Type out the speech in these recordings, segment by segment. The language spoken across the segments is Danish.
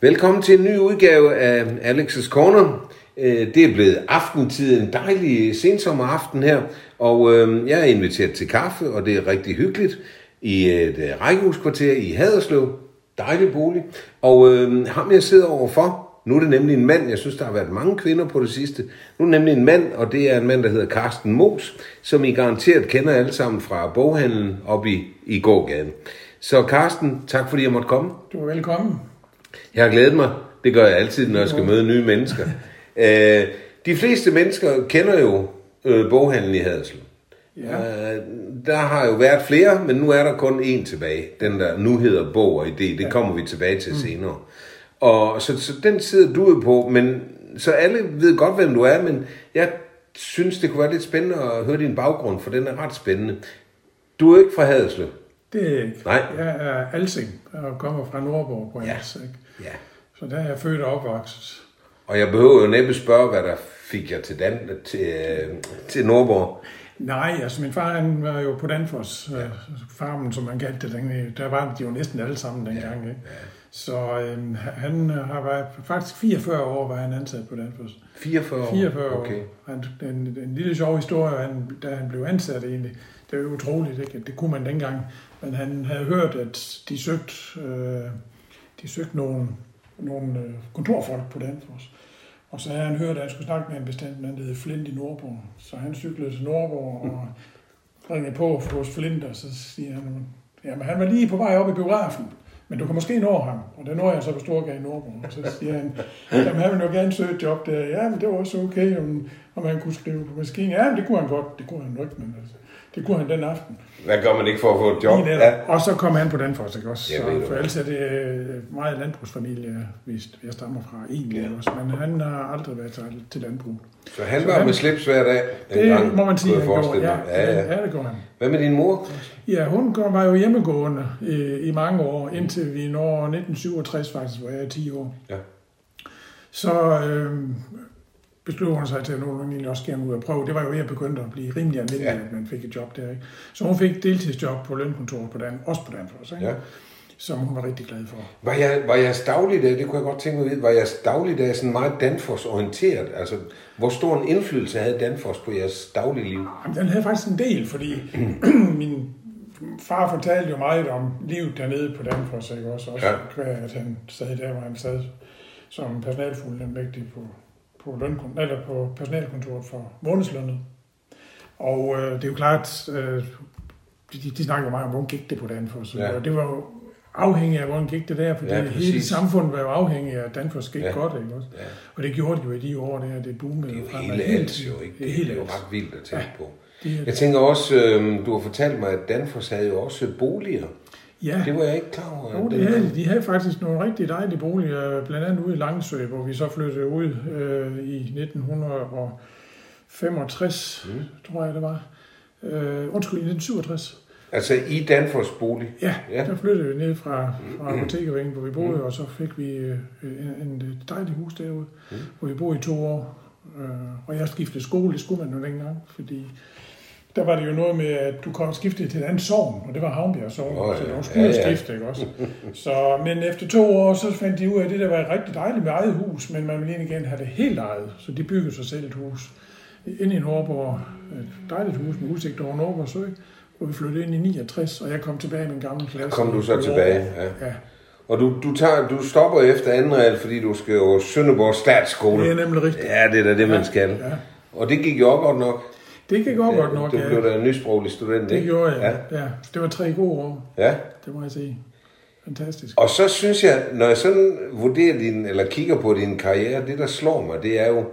Velkommen til en ny udgave af Alex's Corner. Øh, det er blevet aftentid, en dejlig sensommeraften her, og øh, jeg er inviteret til kaffe, og det er rigtig hyggeligt i et øh, rækkehuskvarter i Haderslev. Dejlig bolig. Og øh, ham jeg sidder overfor, nu er det nemlig en mand, jeg synes, der har været mange kvinder på det sidste. Nu er det nemlig en mand, og det er en mand, der hedder Carsten Mos, som I garanteret kender alle sammen fra boghandlen op i, i gågaden. Så Carsten, tak fordi jeg måtte komme. Du er velkommen. Jeg har glædet mig. Det gør jeg altid, når jeg skal møde nye mennesker. Øh, de fleste mennesker kender jo øh, boghandlen i Haderslev. Ja. Øh, der har jo været flere, men nu er der kun én tilbage. Den der nu hedder Bog og Idé. Det kommer vi tilbage til senere. Og så, så den sidder du jo på, men så alle ved godt, hvem du er, men jeg synes, det kunne være lidt spændende at høre din baggrund, for den er ret spændende. Du er ikke fra Haderslev. Det er ikke. Nej. Jeg er Alsing og kommer fra Nordborg på Ja. Ikke? Ja. Så der er jeg født og opvokset. Og jeg behøver jo næppe spørge, hvad der fik jer til, Dan, til, øh, til Nordborg. Nej, altså min far han var jo på Danfoss, ja. farmen som man kaldte det dengang. Der var de jo næsten alle sammen dengang. Ikke? Ja. Så øhm, han har været, faktisk 44 år var han ansat på Danfoss. 44 år? 44 år. Okay. Han, en, en lille sjov historie, han, da han blev ansat egentlig, det er jo utroligt, ikke? det kunne man dengang, men han havde hørt, at de søgte, øh, de søgte nogle, nogle øh, kontorfolk på Danfoss. Og så havde han hørt, at han skulle snakke med en bestemt mand, der hed Flint i Nordborg. Så han cyklede til Nordborg og ringede på hos Flint, og så siger han, jamen han var lige på vej op i biografen. Men du kan måske nå ham, og det når jeg så på Storgade i Nordborg. Og så siger han, jamen han vil jo gerne søge et job der. Ja, men det var også okay, om, om han kunne skrive på maskinen. Ja, men det kunne han godt. Det kunne han nok, men altså, det kunne han den aften. Hvad gør man ikke for at få et job? Netop. Og så kom han på Danfoss, ikke også? Jeg Så, ved for ellers er det øh, meget landbrugsfamilie, hvis jeg stammer fra egentlig, Ja. ja. også. Men han har aldrig været til, til landbrug. Så han Så var han- med slips hver dag? Det dengang, må man sige, han forestille Ja. Ja, ja. ja, det gjorde han. Hvad med din mor? Ja, hun går- var jo hjemmegående i, i mange år, indtil vi når 1967 faktisk, hvor jeg er 10 år. Ja. Så øh, besluttede hun sig til, at nu ville også gerne ud og prøve. Det var jo ved at begynde at blive rimelig almindeligt, Ja. at man fik et job der. Ikke? Så hun fik deltidsjob på lønkontoret på Dan, også på Danfoss, ikke? Ja. som hun var rigtig glad for. Var, jeg, var jeres dagligdag, det kunne jeg godt tænke mig at vide, var jeres dagligdag sådan meget Danfoss-orienteret? Altså, hvor stor en indflydelse havde Danfoss på jeres dagligliv? Jamen, den havde faktisk en del, fordi min far fortalte jo meget om livet dernede på Danfoss, ikke også? Også Ja. ja. at han sad der, hvor han sad som personalfuldmægtig på, på, lønkon- eller på personalkontoret for månedslønnet. Og øh, det er jo klart, øh, de, de snakker jo meget om, hvordan gik det på Danfoss. Ja. Og det var jo afhængig af, hvordan gik det der, fordi Ja, ja, hele præcis. samfundet var jo afhængig af, at Danfoss gik Ja. ja. godt, ikke også? Ja. Og det gjorde de jo i de år der, det boomede. Det er jo hele alt jo, ikke? Det er Det er jo ret vildt at tænke på. Det er, Jeg tænker også, øh, du har fortalt mig, at Danfoss havde jo også boliger. Ja. Det var jeg ikke klar over. Jo, det havde, de. de havde faktisk nogle rigtig dejlige boliger, blandt andet ude i Langsø, hvor vi så flyttede ud øh, i 1965, Mm. mm. tror jeg det var. Øh, undskyld, i 1967. Altså i Danfoss bolig? Ja, Ja. der flyttede vi ned fra, fra Apotekervingen, hvor vi boede, mm. og så fik vi øh, en, en dejlig hus derude, Mm. mm. hvor vi boede i to år. Øh, og jeg skiftede skole, det skulle man jo dengang, fordi der var det jo noget med, at du kom skifte til et andet sovn, og det var Havnbjerg Sogn, Åh, oh, ja. så du skulle Ja, ja, skifte, ikke også? Så, men efter to år, så fandt de ud af, at det der var rigtig dejligt med eget hus, men man ville egentlig gerne have det helt eget, så de byggede sig selv et hus inde i Nordborg, et dejligt hus med udsigt over Nordborg Sø, hvor vi flyttede ind i 69, og jeg kom tilbage i min gamle klasse. Kom du så tilbage? Ja. Ja, Og du, du, tager, du stopper efter anden regel, fordi du skal jo Sønderborg Statsskole. det er nemlig rigtigt. Ja, det er da det, man skal. Ja. Og det gik jo også godt nok. Det gik også godt nok, Du ja. blev da en nysproglig student, Det ikke? gjorde jeg, ja. ja. Det var tre gode år, Ja. det må jeg sige. Fantastisk. Og så synes jeg, når jeg sådan vurderer din, eller kigger på din karriere, det der slår mig, det er jo,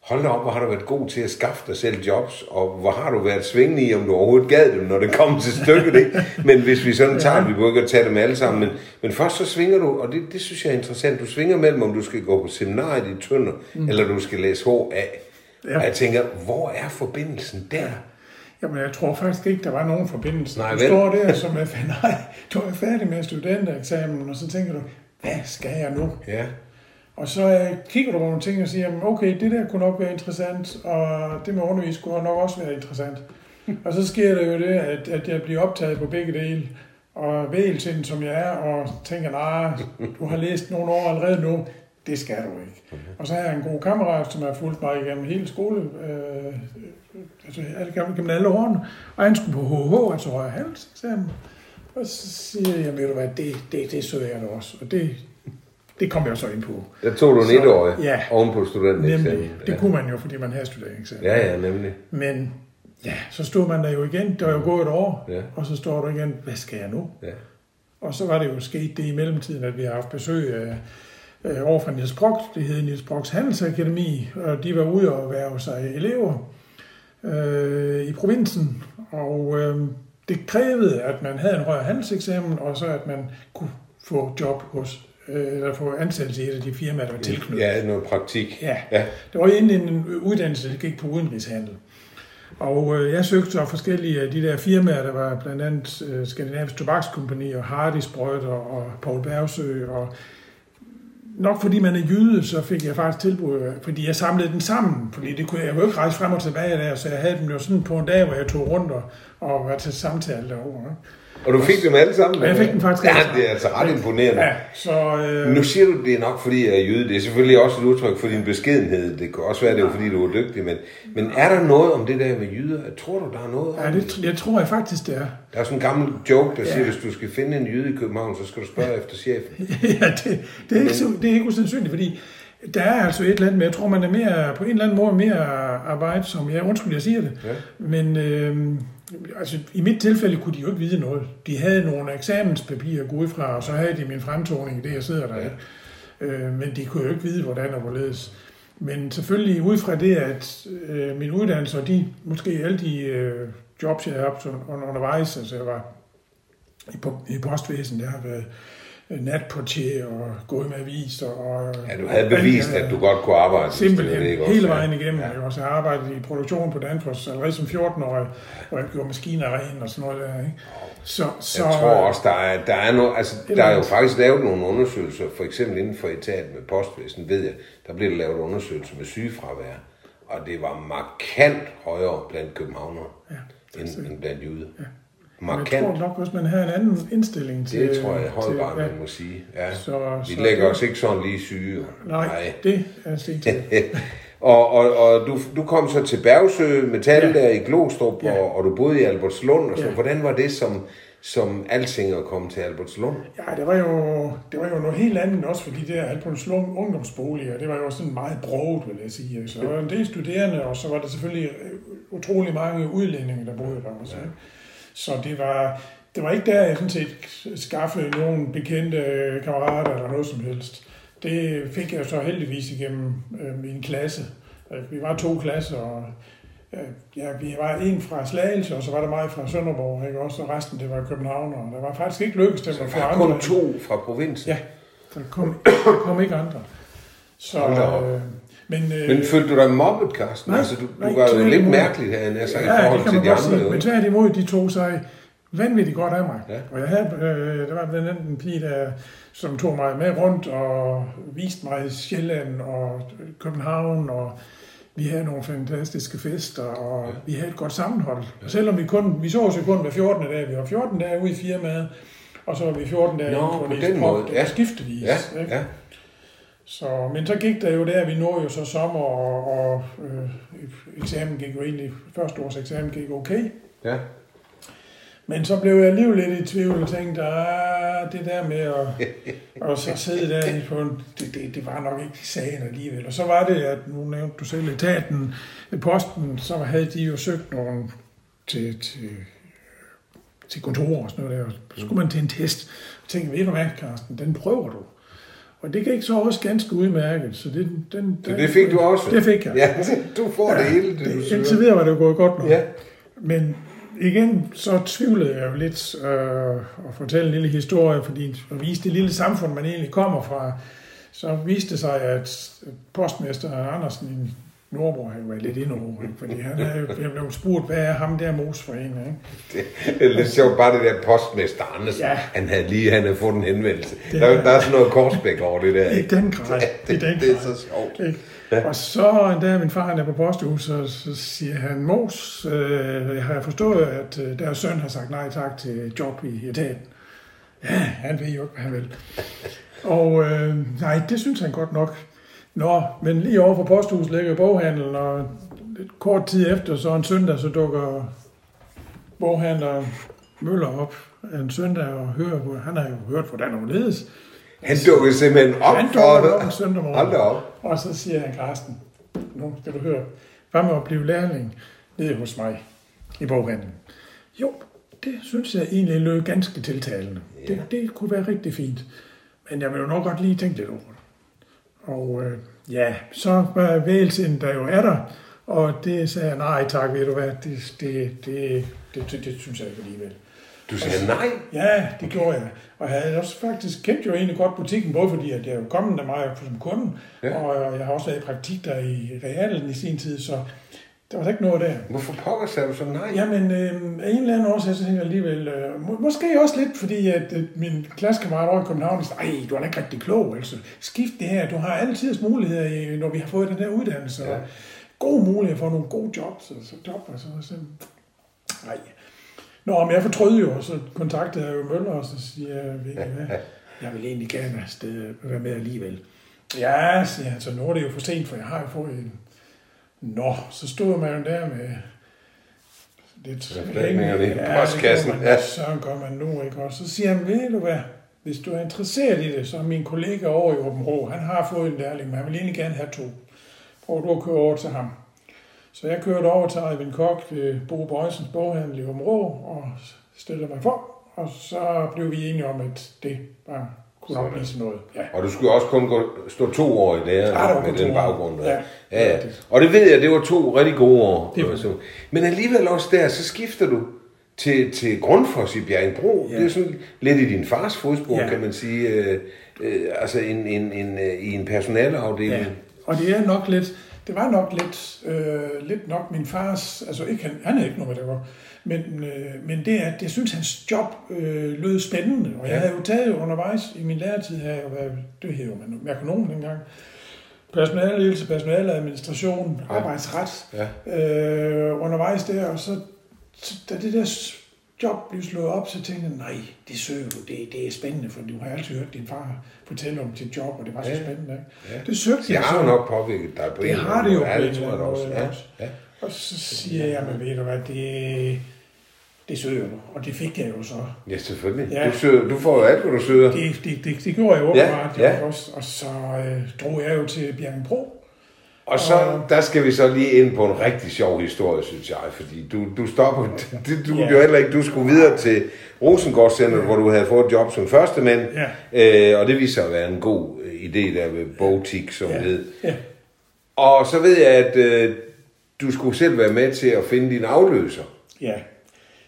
hold da op, hvor har du været god til at skaffe dig selv jobs, og hvor har du været svingende i, om du overhovedet gad dem, når det kommer til stykket, ikke? Men hvis vi sådan tager, vi behøver ikke at tage dem alle sammen, men, men først så svinger du, og det, det synes jeg er interessant, du svinger mellem, om du skal gå på seminariet i Tønder, mm. eller du skal læse HA. Ja. Og jeg tænker, hvor er forbindelsen der? Jamen, jeg tror faktisk ikke, der var nogen forbindelse. Nej, du vel? står der som er nej, du er færdig med studentereksamen, og så tænker du, hvad skal jeg nu? Ja, Og så øh, kigger du på nogle ting og siger, okay, det der kunne nok være interessant, og det med undervis kunne nok også være interessant. og så sker der jo det, at, at jeg bliver optaget på begge dele, og vægelsind som jeg er, og tænker, nej, du har læst nogle år allerede nu, det skal du ikke. Okay. Og så har jeg en god kammerat, som har fulgt mig igennem hele skole, øh, altså gennem alle årene, og han skulle på HH, altså højre hals eksamen. Og så siger jeg, ved du hvad, det, det, det søger jeg da også. Og det, det kom jeg så ind på. Der tog du en Så- etårig ja. oven på studenteksamen. Nemlig. Det kunne man jo, fordi man havde studentereksamen. Ja, ja, nemlig. Men ja, så stod man der jo igen. Det var jo gået et år. Ja. Og så står du igen, hvad skal jeg nu? Ja. Og så var det jo sket det i mellemtiden, at vi har haft besøg af øh, over fra Niels Brock, det hed Niels Brocks Handelsakademi, og de var ude og være sig elever øh, i provinsen, og øh, det krævede, at man havde en højere handelseksamen, og så at man kunne få job hos, øh, eller få ansættelse i et af de firmaer, der var tilknyttet. Ja, noget praktik. Ja. Ja. Det var inden en uddannelse, der gik på udenrigshandel. Og øh, jeg søgte så forskellige af de der firmaer, der var blandt andet øh, Skandinavisk Tobakskompagni og Hardy Sprøjter og Paul Bergsø. Og nok fordi man er jyde, så fik jeg faktisk tilbud, fordi jeg samlede den sammen. Fordi det kunne jeg kunne ikke rejse frem og tilbage der, så jeg havde dem jo sådan på en dag, hvor jeg tog rundt og, og var til samtale derovre. ikke? Og du fik dem alle sammen? Og jeg fik dem faktisk Ja, det er altså ret imponerende. Ja, så... Øh, Nu siger du, det er nok fordi, jeg er jøde. Det er selvfølgelig også et udtryk for din beskedenhed. Det kan også være, det er fordi, du er dygtig. Men, men er der noget om det der med jyder? Tror du, der er noget ja, det, jeg tror jeg faktisk, det er. Der er sådan en gammel joke, der siger, Ja. hvis du skal finde en jyde i København, så skal du spørge efter chefen. ja, det, det, er ikke, så- det er ikke usandsynligt, fordi der er altså et eller andet, men jeg tror, man er mere, på en eller anden måde mere arbejdsom. Ja, undskyld, jeg siger det. Ja. Men øh, altså, i mit tilfælde kunne de jo ikke vide noget. De havde nogle eksamenspapirer at gå ud fra, og så havde de min fremtoning i det, jeg sidder der. Ja. Øh, men de kunne jo ikke vide, hvordan og hvorledes. Men selvfølgelig ud fra det, at øh, min uddannelse og de, måske alle de øh, jobs, jeg har haft under- undervejs, altså jeg var i, po- i postvæsen, jeg har været natportier og gået med aviser. Og, Ja, du havde bevist, at du godt kunne arbejde. Simpelthen, det, ikke også? hele vejen igennem. Ja. Jeg også har arbejdet i produktion på Danfoss allerede som 14-årig, hvor jeg gjorde maskiner ren og sådan noget der. Ikke? Så, så, Jeg tror også, der er, der er, noget, altså, er der er jo faktisk lavet nogle undersøgelser, for eksempel inden for etaten med postvæsen, ved jeg, der blev der lavet undersøgelser med sygefravær, og det var markant højere blandt københavnere, Ja, end, end blandt jyder. Ja. Men jeg Markant. tror nok også, man har en anden indstilling til... Det tror jeg til- grad, ja. man må sige. Ja. Så- Vi så lægger det- os ikke sådan lige syge. Nej, Nej. det er til. og og, og du, du kom så til Bergsø Metal Ja. der i Glostrup, Ja. og, og du boede i Albertslund. Og så. Ja. Hvordan var det som, som alting at komme til Albertslund? Ja, det var, jo, det var jo noget helt andet også, fordi det der Alpolslund ungdomsboliger, det var jo sådan meget broget, vil jeg sige. Så der var en del studerende, og så var der selvfølgelig øh, utrolig mange udlændinge, der boede der også. Ja. Så det var, det var ikke der, jeg sådan set skaffede nogle bekendte øh, kammerater eller noget som helst. Det fik jeg så heldigvis igennem øh, min klasse. Øh, Vi var to klasser, og øh, ja, vi var en fra Slagelse, og så var der mig fra Sønderborg, ikke? også, og resten det var København, og der var faktisk ikke lykkedes dem at få andre. kun to fra provinsen. Ja, der kom, kom ikke andre. Så, øh, men, øh, Men følte du dig mobbet, Carsten? Nej, altså, du, nej, du var jo lidt mærkelig her, altså, i ja, det forhold til de andre. sige. Men tværtimod, de tog sig vanvittigt godt af mig. Ja. Og jeg havde, øh, der var blandt andet en pige, der, som tog mig med rundt og viste mig Sjælland og København, og vi havde nogle fantastiske fester, og vi havde et godt sammenhold. Og selvom vi kun, vi så jo kun hver 14. dag, vi var 14 dage ude i firmaet, og så var vi 14 dage Nå, på Niels den måde, ja. skiftevis. Ja, ikke? ja. Så, men så gik der jo der, vi nåede jo så sommer, og, og øh, eksamen gik jo egentlig, første års eksamen gik okay. ja. Men så blev jeg alligevel lidt i tvivl og tænkte, ah, det der med at, at så sidde der i på en, det, det, det, var nok ikke sagen alligevel. Og så var det, at nu nævnte du selv etaten, posten, så havde de jo søgt nogen til, til, til kontor og sådan noget der. Så skulle man til en test. Og tænkte, ved du hvad, Carsten, den prøver du. Og det gik så også ganske udmærket. Så det, den, Så det fik du også? Det fik jeg. Ja, du får det hele, det du Indtil søger. videre var det gået godt nok. Ja. Men igen, så tvivlede jeg jo lidt øh, at fortælle en lille historie, fordi at vise det lille samfund, man egentlig kommer fra, så viste det sig, at postmester Andersen Nordborg havde jo været lidt endnu, ikke? fordi han havde jo jeg blev spurgt, hvad er ham der mos for en, ikke? Det er lidt sjovt, bare det der postmester Anders, Ja. han havde lige han havde fået en henvendelse. Det Der, er- der er sådan noget korsbæk over det der. I Ikke? den grad. I den Det, det er så sjovt. Ikke? Ja. Og så dag min far er på posthuset, så, så siger han, Mos, øh, jeg har forstået, at øh, deres søn har sagt nej tak til job i etaten. Ja, han ved jo ikke, hvad han vil. Og øh, nej, det synes han godt nok. Nå, men lige over for posthuset ligger boghandlen, og lidt kort tid efter, så en søndag, så dukker boghandler Møller op en søndag og hører, hvor han har jo hørt, hvordan hun ledes. Han dukkede simpelthen op Han dukker op en søndag morgen. Op. Og så siger han, Karsten, nu skal du høre, hvad med at blive lærling nede hos mig i boghandlen? Jo, det synes jeg egentlig lød ganske tiltalende. Ja. Det, det kunne være rigtig fint. Men jeg vil jo nok godt lige tænke lidt over det. Og øh, ja, så var vægelsen der jo er der, og det sagde jeg, nej tak, ved du hvad, det, det, det, det, det, det synes jeg ikke alligevel. Du sagde nej. Ja, det gjorde jeg. Og jeg havde også faktisk kendt jo egentlig godt butikken, både fordi at jeg er jo kommet der meget som kunde, ja. og jeg har også været i praktik der i realen i sin tid, så der var der ikke noget der. Hvorfor pokker sagde du så nej? Jamen, øh, af en eller anden årsag, så tænker jeg alligevel, øh, må, måske også lidt, fordi at øh, min klassekammerat over i København, sagde, ej, du er da ikke rigtig klog, altså. Skift det her, du har altid muligheder, når vi har fået den der uddannelse, Ja. og god mulighed for nogle gode jobs, altså job, og så, så nej. Nå, men jeg fortrød jo, og så kontaktede jeg jo Møller, og så siger jeg, ved I hvad, jeg vil egentlig gerne afsted være med alligevel. Ja, siger han, så nu er det jo for sent, for jeg har jo fået en... Nå, så stod man jo der med lidt Reflektingerne i Ja, postkassen, ja. så gør man nu, ikke? Og så siger han, ved du hvad, hvis du er interesseret i det, så er min kollega over i Åben Rå, han har fået en lærling, men han vil egentlig gerne have to. Prøv du at køre over til ham. Så jeg kørte over til Eivind Kok Bo Bøjsens boghandel i Åben Rå, og stillede mig for, og så blev vi enige om, at det bare kunne sådan noget. Ja. Og du skulle også kun gå, stå to år i lære Ja, var med den baggrund. Ja, ja. Og det ved jeg, det var to rigtig gode år. Det var- Men alligevel også der, så skifter du til, til Grundfos i Bjerringbro. Ja. Det er sådan lidt i din fars fodspor, Ja. kan man sige. Øh, øh, altså en, en, en, øh, i en personaleafdeling. Ja, og det er nok lidt, det var nok lidt, øh, lidt nok min fars, altså ikke, han, han er ikke noget med det, var, men, øh, men det at jeg synes, hans job øh, lød spændende, og jeg Ja. havde jo taget undervejs i min læretid, havde jeg jo været, det hed jo man merkonom dengang, personalledelse, personaladministration, Ja. arbejdsret, Ja. øh, undervejs der, og så, så da det der job blev slået op, så tænkte jeg, nej, det søger du, det, det er spændende, for du har altid hørt din far fortælle om dit job, og det var så Ja. spændende. Ikke? Ja. Det søgte Det jeg har så. jo nok påvirket dig på Det en har eller det jo på det en jeg eller anden måde Ja. Ja. Og så siger jeg, men ved du hvad, det, det søger du. Og det fik jeg jo så. ja, selvfølgelig. Ja. Du, søger, du får jo alt, hvad du søger. Det, det, det, det gjorde jeg jo Ja, ja. Ja, Også. Og så øh, drog jeg jo til Bjergenbro. Og så, der skal vi så lige ind på en rigtig sjov historie, synes jeg, fordi du, du stopper, det, du Ja. jo heller ikke, du skulle videre til Rosengård Center, hvor du havde fået et job som første mand, Ja. øh, og det viste sig at være en god øh, idé der ved Botik, som Ja. ja. hed. Ja. Og så ved jeg, at øh, du skulle selv være med til at finde din afløser. ja.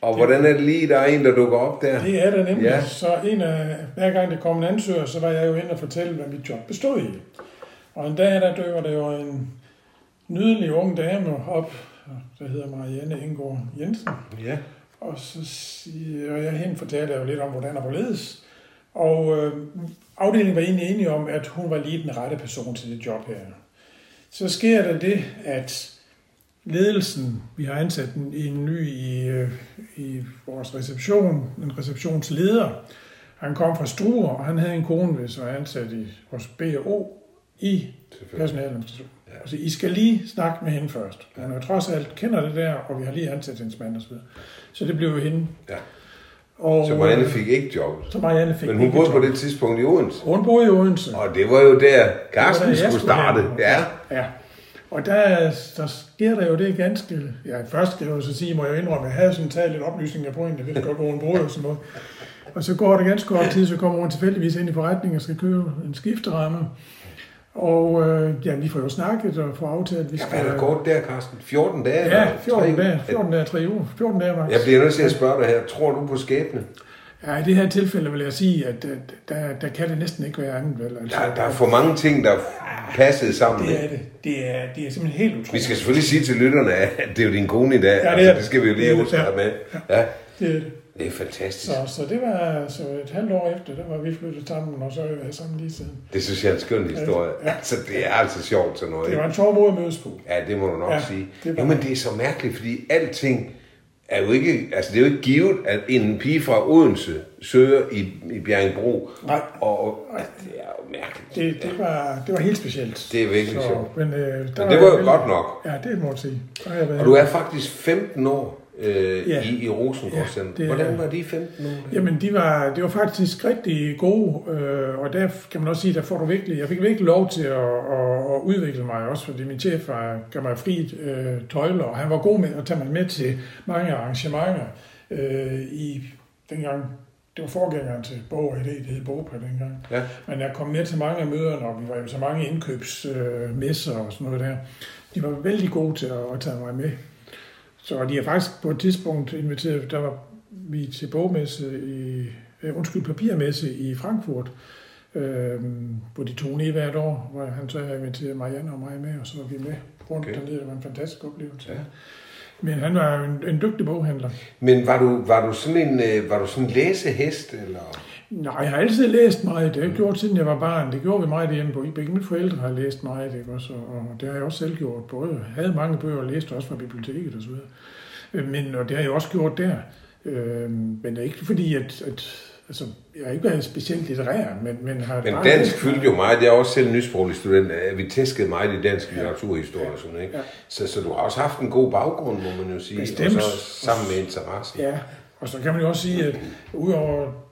Og hvordan er det lige, der er en, der dukker op der? Det er der nemlig. Ja. Så en af, hver gang der kom en ansøger, så var jeg jo inde og fortælle, hvad mit job bestod i. Og en dag, der døver der jo en nydelig ung dame op, der hedder Marianne Indgaard Jensen. Ja. Og så siger og jeg hende fortalte jeg jo lidt om, hvordan der hvorledes. Og øh, afdelingen var egentlig enige om, at hun var lige den rette person til det job her. Så sker der det, at ledelsen, vi har ansat en, en ny i, øh, i vores reception, en receptionsleder, han kom fra Struer, og han havde en kone, hvis var ansat i hos BO i personaladministration. Ja. Altså, I skal lige snakke med hende først. Hun er trods alt kender det der, og vi har lige ansat hendes mand og så videre. Så det blev jo hende. Ja. Og, Så Marianne fik ikke jobbet. så Marianne fik Men hun boede på job. det tidspunkt i Odense. Hun boede i Odense. Og det var jo der, Carsten skulle starte. Ja. ja. Og der, der sker der jo det ganske... Ja, først skal jeg jo så sige, må jeg indrømme, at jeg havde sådan taget lidt oplysninger på hende, jeg vidste godt, hvor hun boede og sådan noget. Og så går det ganske kort tid, så kommer hun tilfældigvis ind i forretningen og skal købe en skifteramme. Og øh, ja, vi får jo snakket og får aftalt, at vi Ja, skal... hvad er der gået der, Carsten? 14 dage? Ja, eller 14 tre? dage, 14 dage, 3 uger, 14 dage max. Jeg bliver nødt til at spørge dig her. Tror du på skæbne? Ja, i det her tilfælde vil jeg sige, at der, der kan det næsten ikke være andet, vel? Altså, Der, der er for mange ting, der passede sammen. Det er det. Det er, det er simpelthen helt utroligt. Vi skal selvfølgelig sige til lytterne, at det er jo din kone i dag. Ja, det er altså, det. skal vi jo lige huske ja. have med. Ja, Det er det. det er fantastisk. Så, så det var så et halvt år efter, der var vi flyttet sammen, og så har vi været sammen lige siden. Det synes jeg er en skøn historie. Ja. Altså, det er altså sjovt sådan noget. Det var en sjov måde at mødes på. Ja, det må du nok Ja, sige. det var Jo, men det. det er så mærkeligt, fordi alting er jo ikke, altså det er jo ikke givet, at en pige fra Odense søger i, i Bjerringbro. Nej. Og, og altså, det er jo mærkeligt. Det, det, var, det var helt specielt. Det er virkelig sjovt. Men, øh, der Men det var jo jeg- godt nok. Ja, det må jeg sige. Der har jeg været Og du er faktisk 15 år øh, Ja. i, i Rosengård Ja, det Hvordan var de 15 år? Jamen, de var, det var faktisk rigtig gode, øh, og der kan man også sige, der får du virkelig, jeg fik virkelig lov til at, at, at udvikle mig også, fordi min chef var, gav mig fri øh, tøjler, og han var god med at tage mig med til mange arrangementer øh, i dengang, det var forgængeren til Bog og Idé, det hed Bogpa dengang. Ja. Men jeg kom med til mange af møderne, og vi var jo så mange indkøbsmesser øh, og sådan noget der. De var vældig gode til at, at tage mig med. Så de har faktisk på et tidspunkt inviteret, der var vi til bogmesse i, øh, undskyld, papirmesse i Frankfurt, øh, hvor de tog ned hvert år, hvor han så havde inviteret Marianne og mig med, og så var vi med rundt Okay. dernede. Det var en fantastisk oplevelse. Ja. Men han var en, en dygtig boghandler. Men var du, var du sådan en, øh, var du sådan en læsehest, eller? Nej, jeg har altid læst meget. Det har jeg gjort, siden jeg var barn. Det gjorde vi meget hjemme på. Begge mine forældre har læst meget, ikke også? Og det har jeg også selv gjort. Både havde mange bøger og læste også fra biblioteket og så videre. Men, og det har jeg også gjort der. Øh, men det er ikke fordi, at, at altså, jeg har ikke været specielt litterær, men, men har Men dansk læst fyldte jo meget. Jeg er også selv nysproglig student. øh, Vi tæskede meget i dansk litteraturhistorie og sådan, ikke? Ja. Så, så du har også haft en god baggrund, må man jo sige. Bestemt. Og så sammen med interesse. Ja, og så kan man jo også sige, at udover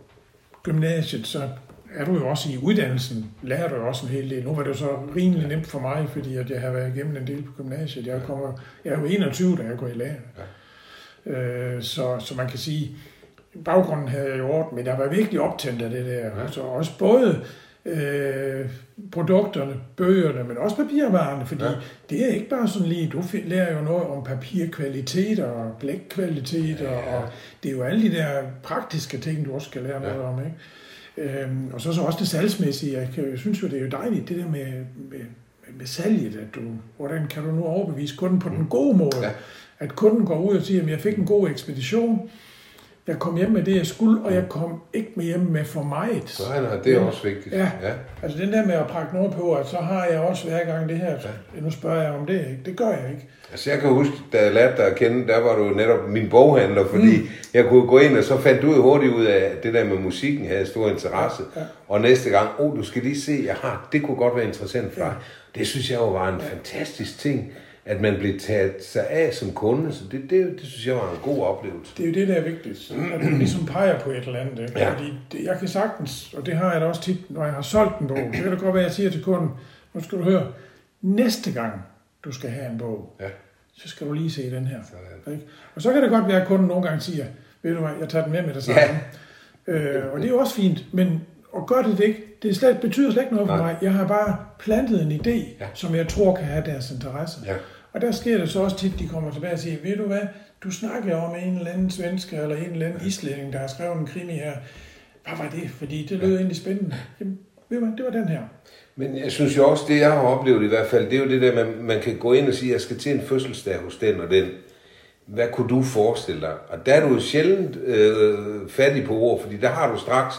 gymnasiet, så er du jo også i uddannelsen, lærer du jo også en hel del. Nu var det jo så rimelig nemt for mig, fordi at jeg har været igennem en del på gymnasiet. Jeg, kommer, jeg er jo 21, da jeg går i lærer. Ja. Øh, så, så man kan sige, baggrunden havde jeg i orden, men jeg var virkelig optændt af det der. Ja. Så også både øh, produkterne, bøgerne, men også papirvarerne, fordi Ja. det er ikke bare sådan lige, du lærer jo noget om papirkvaliteter og blækkvaliteter, ja. og det er jo alle de der praktiske ting, du også skal lære Ja. noget om, ikke? Øhm, og så, så også det salgsmæssige. Jeg, synes jo, det er jo dejligt, det der med, med, med salget, at du, hvordan kan du nu overbevise kunden på den gode måde? Ja. At kunden går ud og siger, at jeg fik en god ekspedition, jeg kom hjem med det, jeg skulle, og jeg kom ikke med hjem med for meget. Nej, nej, det er også vigtigt. Ja. ja. Altså den der med at prakke noget på, at så har jeg også hver gang det her, ja. nu spørger jeg om det, ikke? det gør jeg ikke. Altså jeg kan huske, da jeg lærte dig at kende, der var du netop min boghandler, fordi mm. jeg kunne gå ind, og så fandt du hurtigt ud af, at det der med musikken havde stor interesse. Ja. Og næste gang, oh, du skal lige se, jeg har, det kunne godt være interessant for dig. Det synes jeg jo var en fantastisk ting, at man blev taget sig af som kunde, så det, det, det synes jeg var en god oplevelse. Det er jo det, der er vigtigt, at du ligesom peger på et eller andet. Ikke? Ja. Fordi det, jeg kan sagtens, og det har jeg da også tit, når jeg har solgt en bog, så kan det godt være, at jeg siger til kunden, nu skal du høre, næste gang du skal have en bog, Ja. så skal du lige se den her. Sådan. Ikke? Og så kan det godt være, at kunden nogle gange siger, ved du hvad, jeg tager den med med det samme. Ja. Øh, og det er også fint, men og gør det det ikke, det slet, betyder slet ikke noget for Nej. mig. Jeg har bare plantet en idé, ja. som jeg tror kan have deres interesse. Ja. Og der sker det så også tit, de kommer tilbage og siger, ved du hvad, du snakker om en eller anden svensker eller en eller anden islænding, der har skrevet en krimi her. Hvad var det? Fordi det lød egentlig spændende. Jamen, ved hvad, det var den her. Men jeg synes jo også, det jeg har oplevet i hvert fald, det er jo det der, man, man kan gå ind og sige, jeg skal til en fødselsdag hos den og den. Hvad kunne du forestille dig? Og der er du jo sjældent øh, fattig på ord, fordi der har du straks,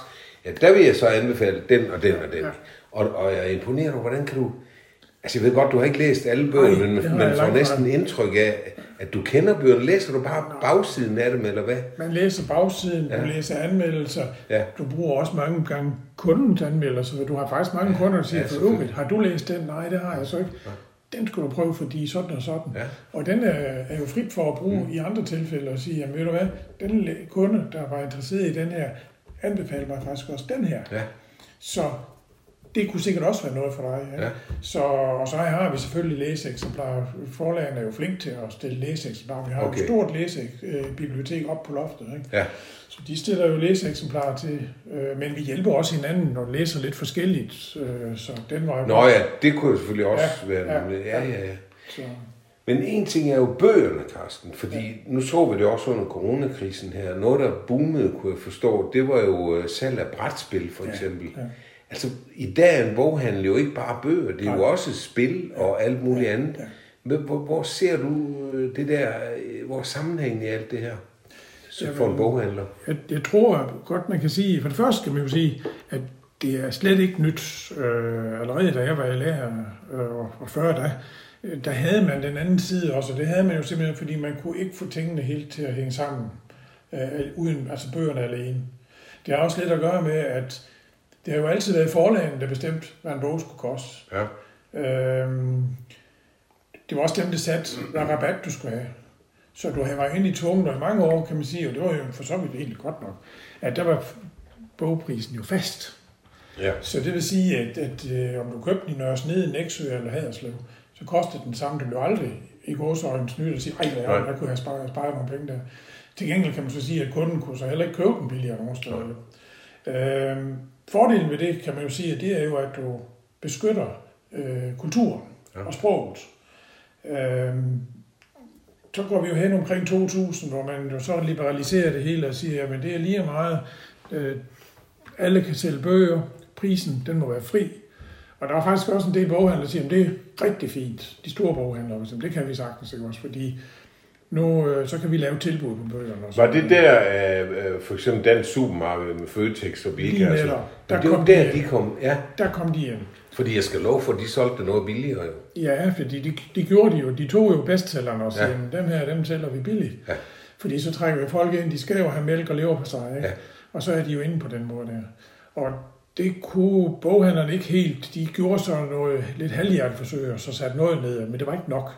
ja, der vil jeg så anbefale den og den og den. Ja. Og, og jeg er imponeret over, hvordan kan du... Altså jeg ved godt, du har ikke læst alle bøgerne, men man får langt fra. næsten indtryk af, at du kender bøgerne. Læser du bare bagsiden af dem, eller hvad? Man læser bagsiden, Ja. du læser anmeldelser, Ja. du bruger også mange gange kundens anmeldelser, du har faktisk mange kunder, der siger, Ja, ja, for øvrigt, har du læst den? Nej, det har jeg så ikke. Den skulle du prøve, fordi sådan og sådan. Ja. Og den er, er jo frit for at bruge mm. i andre tilfælde og sige, jamen ved du hvad, den kunde, der var interesseret i den her, anbefaler mig faktisk også den her. Ja. Så det kunne sikkert også være noget for dig. Ja? Ja. Så, og så har vi selvfølgelig læseeksemplarer. Forlagene er jo flink til at stille læseeksemplarer. Vi har okay. Et stort læsebibliotek op på loftet. Ikke? Ja. Så de stiller jo læseeksemplarer til, øh, men vi hjælper også hinanden og læser lidt forskelligt. Øh, så den var jo Nå ja, det kunne jo selvfølgelig også Ja, være... ja, Ja, ja, ja. Så, Men en ting er jo bøgerne, Carsten, fordi ja. nu så vi det også under coronakrisen her. Noget, der boomede, kunne jeg forstå, det var jo øh, salg af brætspil, for eksempel. ja. Altså, i dag er en boghandel jo ikke bare bøger, det er jo også spil og alt muligt andet. hvor, hvor ser du øh, det der, øh, hvor sammenhængen i alt det her? For en boghandler. jeg, jeg tror godt, man kan sige, for det første skal man jo sige, at det er slet ikke nyt. Øh, allerede da jeg var lærer, øh, og, og før da, der havde man den anden side også, og det havde man jo simpelthen, fordi man kunne ikke få tingene helt til at hænge sammen, øh, uden altså bøgerne alene. Det har også lidt at gøre med, at det har jo altid været forlagene, der bestemt, hvad en bog skulle koste. Ja. Øhm, det var også dem, der satte, hvad rabat du skulle have. Så du havde været inde i tvunget, og i mange år, kan man sige, og det var jo for så vidt egentlig godt nok, at der var bogprisen jo fast. Ja. Så det vil sige, at, at øh, om du købte den i ned i Nexø eller Haderslev, så kostede den samme. Det blev aldrig i gåsøjne snydt og sige, ej, der, der kunne jeg spare, spare nogle penge der. Til gengæld kan man så sige, at kunden kunne så heller ikke købe den billigere nogen steder. Ja. Øhm, fordelen ved det, kan man jo sige, at det er jo, at du beskytter øh, kulturen ja. og sproget. Øhm, så går vi jo hen omkring 2000, hvor man jo så liberaliserer det hele og siger, at det er lige meget, øh, alle kan sælge bøger, prisen den må være fri. Og der er faktisk også en del boghandlere, der siger, at det er rigtig fint. De store boghandlere, det kan vi sagtens ikke også, fordi nu øh, så kan vi lave tilbud på bøgerne. Og var det der, øh, øh, for eksempel dansk supermarked med Føtex og Bilka? Lige netop. Der det kom der, de kom, ja. Der kom de ind. Fordi jeg skal love for, at de solgte noget billigere jo. Ja, fordi de, de gjorde de jo. De tog jo bestsellerne og sagde, ja. dem her, dem sælger vi billigt. Ja. Fordi så trækker vi folk ind, de skal jo have mælk og lever på sig, ikke? Ja. Og så er de jo inde på den måde der. Og det kunne boghandlerne ikke helt. De gjorde så noget lidt halvhjertet forsøg, og så satte noget ned, men det var ikke nok.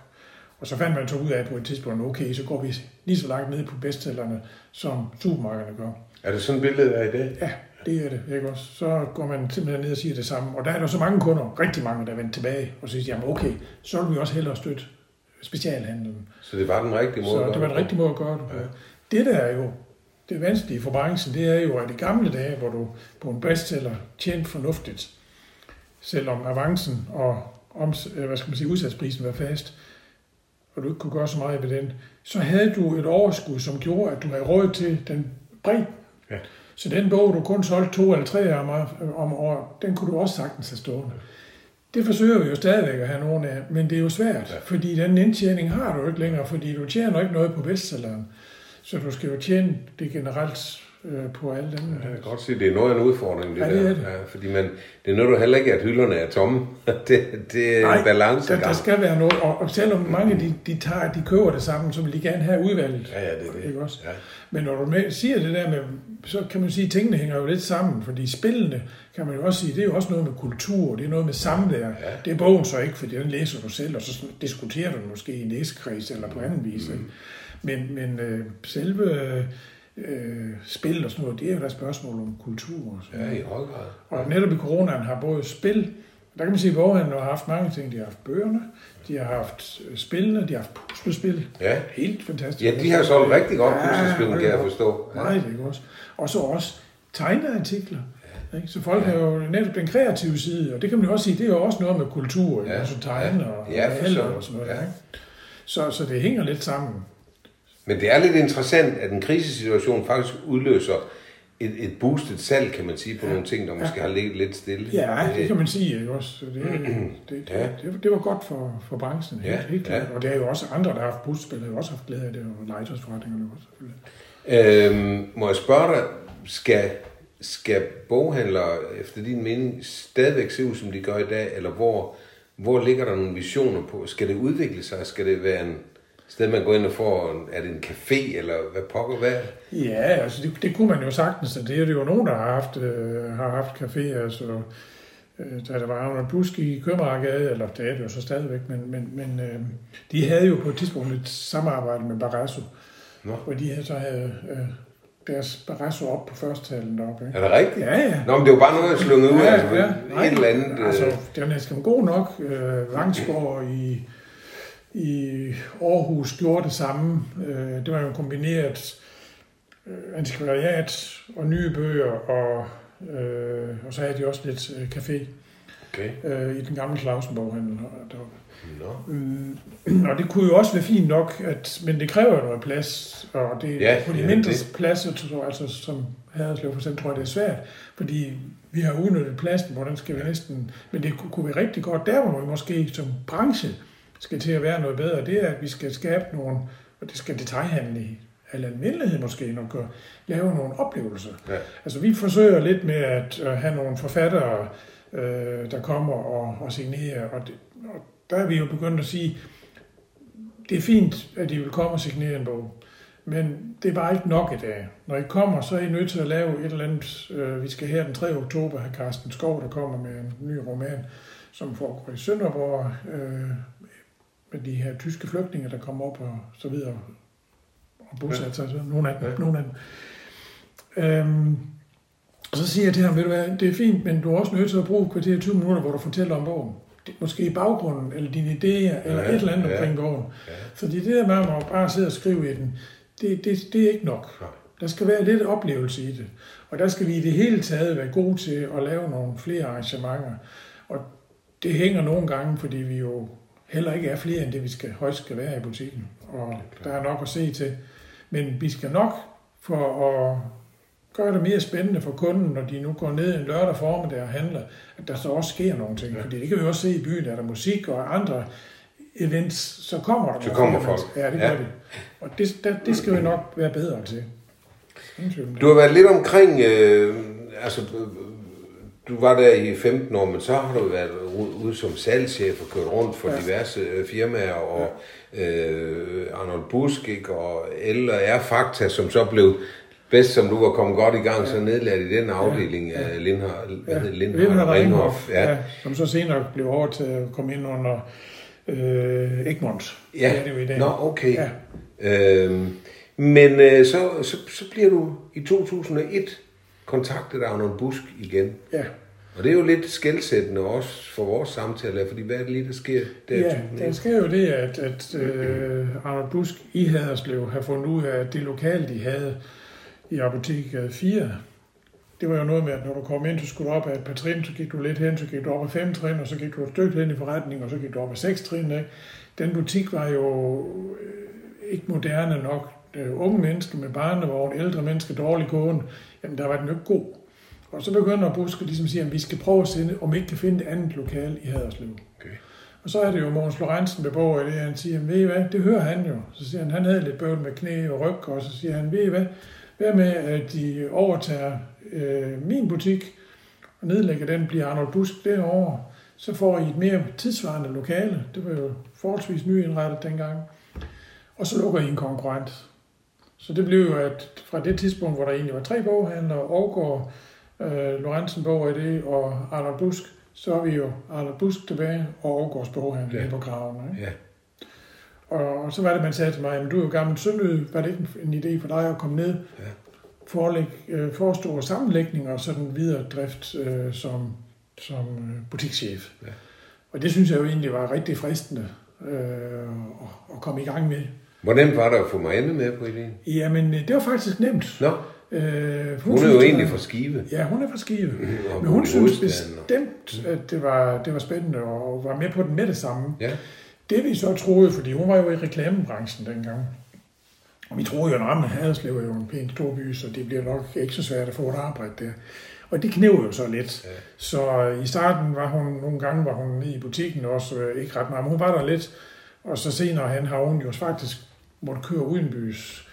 Og så fandt man så ud af på et tidspunkt, okay, så går vi lige så langt ned på bestsellerne, som supermarkederne gør. Er det sådan et billede af i dag? Ja, det er det. Ikke også? Så går man simpelthen ned og siger det samme. Og der er der så mange kunder, rigtig mange, der vender tilbage og siger, jamen okay, så vil vi også hellere støtte specialhandlen. Så det var den rigtige måde så det var den rigtige måde at gøre det på. Ja. Det der er jo det vanskelige for branchen, det er jo, at i gamle dage, hvor du på en bestseller tjente fornuftigt, selvom avancen og om, hvad skal man sige, udsatsprisen var fast, og du ikke kunne gøre så meget ved den, så havde du et overskud, som gjorde, at du havde råd til den bred. Ja. Så den bog, du kun solgte to eller tre om, om året, den kunne du også sagtens have stående. Det forsøger vi jo stadigvæk at have nogen af, men det er jo svært, ja. fordi den indtjening har du ikke længere, fordi du tjener ikke noget på bestselleren. Så du skal jo tjene det generelt øh, på dem. Ja, jeg kan godt sige, det er noget af en udfordring, det, ja, det der. Er det. Ja, fordi man, det er noget, du heller ikke, at hylderne er tomme. det, det er Nej, en balance. Der, der, skal være noget, og, og selvom mange de, de, tager, de køber det sammen, så vil de gerne have udvalget. Ja, ja, det er det. Ikke også? Ja. Men når du med, siger det der med, så kan man sige, at tingene hænger jo lidt sammen, fordi spillene, kan man jo også sige, det er jo også noget med kultur, det er noget med samvær. Ja. Det er bogen så ikke, fordi den læser du selv, og så diskuterer du den måske i næsekreds eller på anden vis. Mm. Men, men øh, selve øh, spil og sådan noget, det er jo et spørgsmål om kultur. Og sådan ja, i høj grad. Og netop i coronaen har både spil, der kan man sige, at boghandlen har haft mange ting. De har haft bøgerne, de har haft øh, spillene, de har haft puslespil. Ja. Helt fantastisk. Ja, de har solgt rigtig godt ja, puslespil, kan jeg forstå. Ja. Nej, det er også. Og så også tegneartikler. Ja. Ikke? Så folk ja. har jo netop den kreative side, og det kan man jo også sige, det er jo også noget med kultur, ja. altså tegne ja. og, ja, og, og sådan noget. Ja. Ikke? Så, så det hænger lidt sammen. Men det er lidt interessant, at en krisesituation faktisk udløser et, et boostet salg, kan man sige, på ja. nogle ting, der måske ja. har ligget lidt stille. Ja, det kan man sige ikke også. Det, det, ja. det, det var godt for, for branchen, helt, ja. helt klart. Ja. Og det er jo også andre, der har haft boostspil, har også haft glæde af det, og legetøjsforretningerne også, selvfølgelig. Øhm, må jeg spørge dig, skal, skal boghandlere efter din mening stadigvæk se ud, som de gør i dag, eller hvor, hvor ligger der nogle visioner på? Skal det udvikle sig? Skal det være en sted, man går ind og får, er det en café, eller hvad pokker, hvad? Ja, altså det, det kunne man jo sagtens, det er det jo nogen, der har haft, øh, har haft café, altså øh, da der var Arnold Busk i Købmagergade, eller det er det jo så stadigvæk, men, men, men øh, de havde jo på et tidspunkt et samarbejde med Barrasso, Nå. hvor de så havde øh, deres Barrasso op på førsttalen deroppe. Ikke? Er det rigtigt? Ja, ja. Nå, men det var bare noget, jeg slungede ud. Ja, altså, ja. Et eller andet... Altså, den er næsten god nok. Øh, Vangsgaard i i Aarhus gjorde det samme. Øh, det var jo kombineret øh, antikvariat og nye bøger, og, øh, og så havde de også lidt café okay. i den gamle Clausen-boghandel. No. Mm, og det kunne jo også være fint nok, at, men det kræver jo noget plads, og det, ja, på de ja, mindre det. pladser, altså som Haderslev for eksempel, tror jeg, det er svært, fordi vi har udnyttet pladsen, hvordan skal vi næsten, men det kunne, kunne være rigtig godt, der hvor vi måske som branche skal til at være noget bedre, det er, at vi skal skabe nogle, og det skal detaljhandle i eller almindelighed måske nok at lave nogle oplevelser. Ja. Altså vi forsøger lidt med at have nogle forfattere, øh, der kommer og, og signerer, og det, og der er vi jo begyndt at sige, det er fint, at I vil komme og signere en bog, men det er bare ikke nok i dag. Når I kommer, så er I nødt til at lave et eller andet. Øh, vi skal her den 3. oktober have Carsten Skov, der kommer med en ny roman, som foregår i Sønderborg, øh, med de her tyske flygtninge, der kommer op og så videre og bosat sig. Ja. Nogle af dem. Ja. Nogle af dem. Øhm, og så siger jeg til ham, ved du hvad, det er fint, men du er også nødt til at bruge kvarter 20 minutter, hvor du fortæller om bogen. Måske i baggrunden, eller dine idéer, ja, eller et eller andet ja, omkring bogen. Ja. Fordi det der med at bare sidde og skrive i den, det, det, det er ikke nok. Der skal være lidt oplevelse i det. Og der skal vi i det hele taget være gode til at lave nogle flere arrangementer. Og det hænger nogle gange, fordi vi jo heller ikke er flere end det, vi skal, højst skal være i butikken. Og der er nok at se til. Men vi skal nok for at gøre det mere spændende for kunden, når de nu går ned en lørdag formiddag og handler, at der så også sker nogle ting. Ja. Fordi det kan vi også se i byen, er der musik og andre events, så kommer der Så kommer folk. Ja, det gør ja. de. Og det, der, det skal vi nok være bedre til. Du har været lidt omkring, øh, altså du var der i 15 år, men så har du været ude som salgschef og kørt rundt for ja. diverse øh, firmaer, og ja. øh, Arnold Busk, ikke, og L og R Fakta, som så blev bedst, som du var kommet godt i gang, ja. så nedladt i den afdeling ja. af Lindhard, hvad ja. Lindhard, Lindhard Ringhoff, ja. ja. som så senere blev over til at komme ind under øh, Egmont. Ja, det er det i dag. Nå, okay. Ja. Øhm, men øh, så, så, så bliver du i 2001 kontaktet af Arnold Busk igen. Ja. Og det er jo lidt skældsættende også for vores samtale, fordi hvad er det lige, der sker der? Ja, der sker jo det, at, at øh, Arnold Busk i Haderslev har fundet ud af, at det lokale, de havde i apotek 4, det var jo noget med, at når du kom ind, så skulle du op af et par trin, så gik du lidt hen, så gik du op af fem trin, og så gik du et stykke hen i forretningen, og så gik du op af seks trin. Ikke? Den butik var jo øh, ikke moderne nok. Øh, unge mennesker med barnevogn, ældre mennesker, dårlig kone, jamen der var den jo ikke god. Og så begynder Buske ligesom at sige, at vi skal prøve at se, om vi ikke kan finde et andet lokal i Haderslev. Okay. Og så er det jo Mogens Lorentzen ved borger i det, han siger, ved I hvad, det hører han jo. Så siger han, han havde lidt bøvl med knæ og ryg, og så siger han, ved I hvad, hvad med, at de overtager øh, min butik, og nedlægger den, bliver Arnold Busk derovre, så får I et mere tidsvarende lokale. Det var jo forholdsvis nyindrettet dengang. Og så lukker I en konkurrent. Så det blev jo, at fra det tidspunkt, hvor der egentlig var tre boghandlere, Årgaard, øh, Lorentzen Bog i det, og Arnold Busk, så er vi jo Arnold Busk tilbage, og Årgaards boghandler ja. på kraven. Ikke? Ja. Og så var det, man sagde til mig, men du er jo gammel sønderød, var det ikke en idé for dig at komme ned, ja. forlæg, øh, forestå sammenlægning og sådan videre drift øh, som, som øh, butikschef. Ja. Og det synes jeg jo egentlig var rigtig fristende øh, at, at komme i gang med. Hvordan var det at få mig andet med på ideen? Jamen, det var faktisk nemt. Nå. Øh, hun, hun er jo egentlig fra Skive. Ja, hun er fra Skive. Mm, Men hun synes bestemt, at det var, det var spændende og var med på den med det samme. Ja. Det vi så troede, fordi hun var jo i reklamebranchen dengang, og vi troede jo, at Ramme Haderslev er jo en pæn stor by, så det bliver nok ikke så svært at få et arbejde der. Og det knæv jo så lidt. Ja. Så i starten var hun, nogle gange var hun i butikken også, øh, ikke ret meget, men hun var der lidt. Og så senere hen har hun jo faktisk måtte køre udenbys.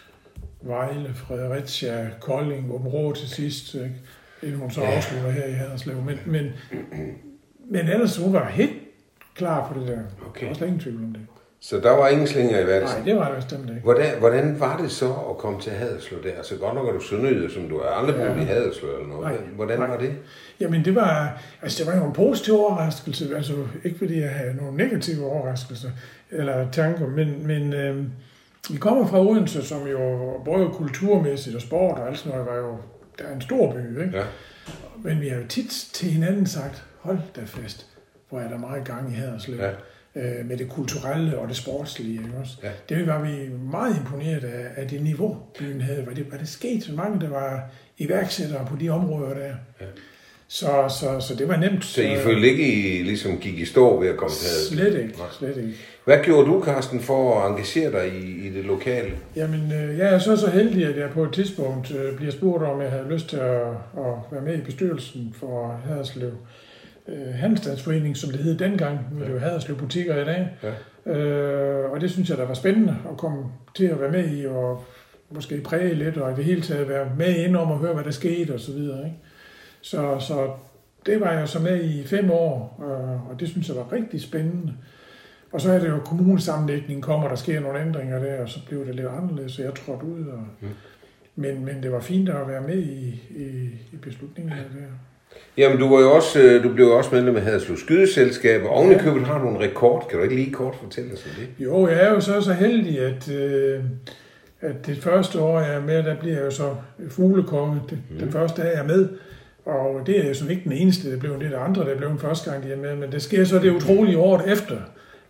Vejle, Fredericia, Kolding, Åben Rå til sidst, ikke? inden hun så ja. afslutter her i Haderslev. Men, men, men ellers hun var helt klar på det der. Okay. Der var slet ingen tvivl om det. Så der var ingen slinger i værelsen? Nej, det var der bestemt ikke. Hvordan, hvordan var det så at komme til Haderslev der? Altså godt nok er du sønderjyde, som du er aldrig ja. i Haderslev eller noget. Nej, hvordan nej. var det? Jamen det var, altså det var jo en positiv overraskelse. Altså ikke fordi jeg havde nogle negative overraskelser eller tanker, men, men øh, vi kommer fra Odense, som jo både kulturmæssigt og sport og alt sådan noget, var jo, der er en stor by, ikke? Ja. Men vi har jo tit til hinanden sagt, hold da fast, hvor er der meget gang i Haderslev. Ja øh, med det kulturelle og det sportslige. Ikke også? Ja. Det var vi meget imponeret af, af det niveau, byen havde. Var det, var det sket så mange, der var iværksættere på de områder der? Ja. Så, så, så det var nemt. Så I følte ikke, I ligesom gik i stå ved at komme til Slet ikke, slet ikke. Hvad gjorde du, Carsten, for at engagere dig i, i det lokale? Jamen, øh, jeg er så så heldig, at jeg på et tidspunkt øh, bliver spurgt om, jeg havde lyst til at, at være med i bestyrelsen for Haderslev øh, Handelsstandsforening, som det hed dengang. Nu er det jo Haderslev Butikker i dag. Ja. Øh, og det synes jeg, der var spændende at komme til at være med i, og måske præge lidt, og i det hele taget være med ind om at høre, hvad der skete og så videre. Ikke? Så, så det var jeg så med i fem år, øh, og det synes jeg var rigtig spændende. Og så er det jo kommunesammenlægningen kommer, der sker nogle ændringer der, og så bliver det lidt anderledes, så jeg trådte ud. Og, mm. men, men det var fint at være med i, i, i beslutningen af det. Jamen, du, var jo også, øh, du blev jo også medlem af Haderslev Skydeselskab, og oven i købet har du en rekord. Kan du ikke lige kort fortælle os om det? Jo, jeg er jo så så heldig, at, øh, at det første år, jeg er med, der bliver jeg jo så fuglekonge. Det, mm. Den første dag, jeg er med. Og det er jo så ikke den eneste, det blev det der andre, der blev en første gang, de er med. Men det sker så det utrolige året efter,